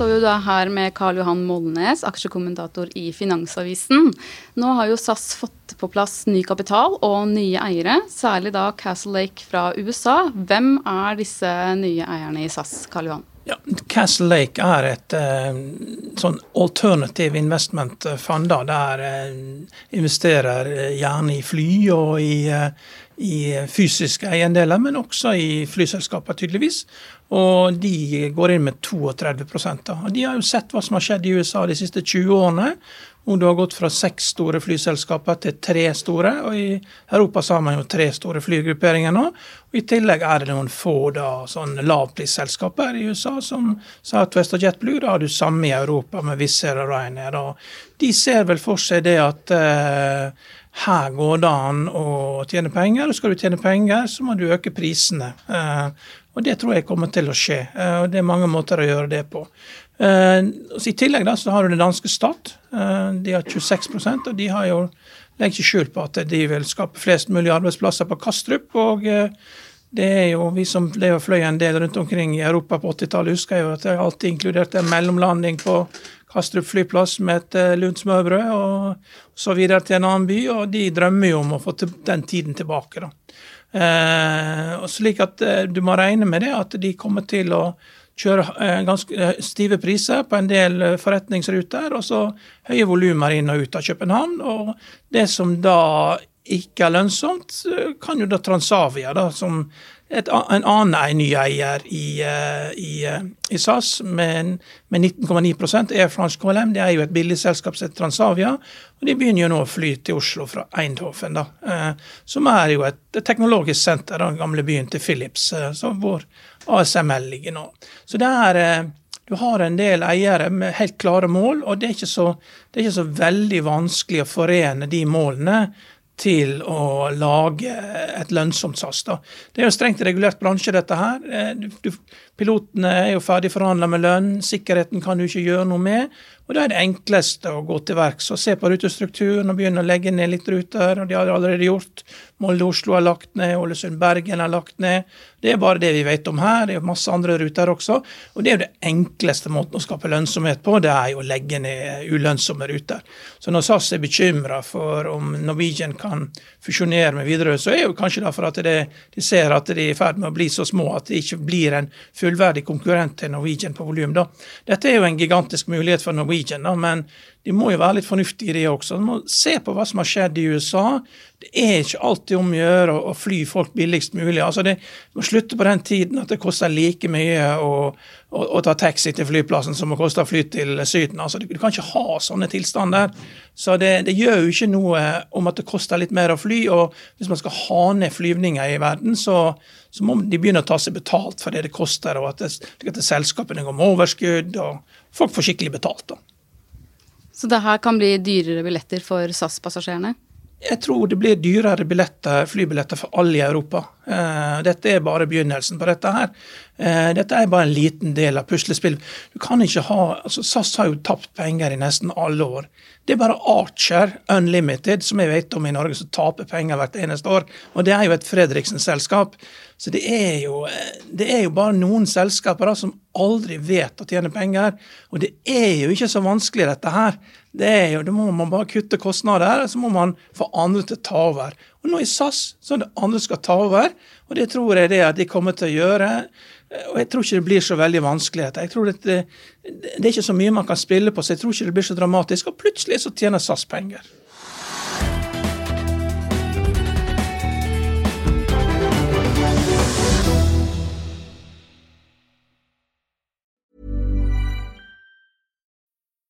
Står vi da her med Karl Johan Molnes, aksjekommentator i Finansavisen. Nå har jo SAS fått på plass ny kapital og nye eiere, særlig da Castle Lake fra USA. Hvem er disse nye eierne i SAS, Karl Johan? Ja, Castle Lake er et eh, sånn alternative investment fund. Der eh, investerer gjerne i fly og i, uh, i fysiske eiendeler, men også i flyselskaper, tydeligvis. Og de går inn med 32 da. Og De har jo sett hva som har skjedd i USA de siste 20 årene. Hvor du har gått fra seks store flyselskaper til tre store. Og i Europa så har man jo tre store flygrupperinger nå. Og I tillegg er det noen få da, sånn lavprisselskaper i USA, som Southwest og JetBlue. Da har du samme i Europa med Wizz og Ryanair. Og de ser vel for seg det at eh, her går det an å tjene penger, og skal du tjene penger, så må du øke prisene. Eh, og det tror jeg kommer til å skje. Eh, og Det er mange måter å gjøre det på. Eh, I tillegg da, så har du den danske stat. Eh, de har 26% og de har jo legger ikke skjul på at de vil skape flest mulig arbeidsplasser på Kastrup. og det er jo Vi som lever fløy en del rundt omkring i Europa på 80-tallet, husker jo at det alltid inkluderte mellomlanding på Kastrup flyplass med et lunt smørbrød, og så videre til en annen by. Og de drømmer jo om å få den tiden tilbake. da. Eh, slik at eh, Du må regne med det at de kommer til å kjøre eh, ganske eh, stive priser på en del eh, forretningsruter, og så høye volumer inn og ut av København. Og det som da ikke er lønnsomt, eh, kan jo da Transavia, da, som et, en annen en ny eier i, i, i SAS med, med 19,9% Air France KLM. Det er jo et billigselskap som heter Transavia. Og de begynner jo nå å fly til Oslo fra Eindhoven, da, eh, som er jo et, teknologisk senter, den gamle byen til Philips, eh, hvor ASML ligger nå. Så det er eh, du har en del eiere med helt klare mål, og det er så, det er ikke så veldig vanskelig å forene de målene til å lage et lønnsomt SAS. Da. Det er jo strengt regulert bransje, dette her. Eh, du, pilotene er jo ferdig forhandla med lønn, sikkerheten kan du ikke gjøre noe med. Og Da er det enkleste å gå til verks og se på rutestrukturen og begynne å legge ned litt ruter. og De har det allerede gjort. Molde-Oslo har lagt ned, Ålesund-Bergen har lagt ned. Det er bare det vi vet om her. Det er masse andre ruter også. Og Det er jo det enkleste måten å skape lønnsomhet på, det er jo å legge ned ulønnsomme ruter. Så når SAS er bekymra for om Norwegian kan fusjonere med Widerøe, så er jo kanskje det for at det, de ser at de er i ferd med å bli så små at de ikke blir en fullverdig konkurrent til Norwegian på volum. Dette er jo en gigantisk mulighet for Norwegian Norwegian, da, men de må jo være litt fornuftige, de også. De må se på hva som har skjedd i USA. Det er ikke alltid om å gjøre å fly folk billigst mulig. Altså det må slutte på den tiden at det koster like mye å, å, å ta taxi til flyplassen som å koste å fly til Syden. Altså, du, kan ikke ha sånne tilstander. Så det, det, gjør jo ikke noe om at det koster litt mer å fly. Og hvis man skal ha ned flyvninger i verden, så, så må de begynne å ta seg betalt for det det koster, og at, det, at selskapene går med overskudd, og folk får skikkelig betalt. da. Så det her kan bli dyrere billetter for SAS-passasjerene? Jeg tror det blir dyrere billetter, flybilletter for alle i Europa. Eh, dette er bare begynnelsen på dette her. Eh, dette er bare en liten del av ikke ha, altså SAS har jo tapt penger i nesten alle år. Det er bare Archer Unlimited som jeg vet om i Norge som taper penger hvert eneste år. Og det er jo et Fredriksen-selskap. Så det er jo, det er jo bare noen selskaper da, som aldri vet å tjene penger. Og det er jo ikke så vanskelig, dette her. Det er jo, Da må man bare kutte kostnader, så må man få andre til å ta over. Og nå i SAS så er det andre skal ta over, og det tror jeg det at de kommer til å gjøre. Og jeg tror ikke det blir så veldig vanskeligheter. Jeg tror det, det er ikke så mye man kan spille på, så jeg tror ikke det blir så dramatisk. Og plutselig så tjener SAS penger.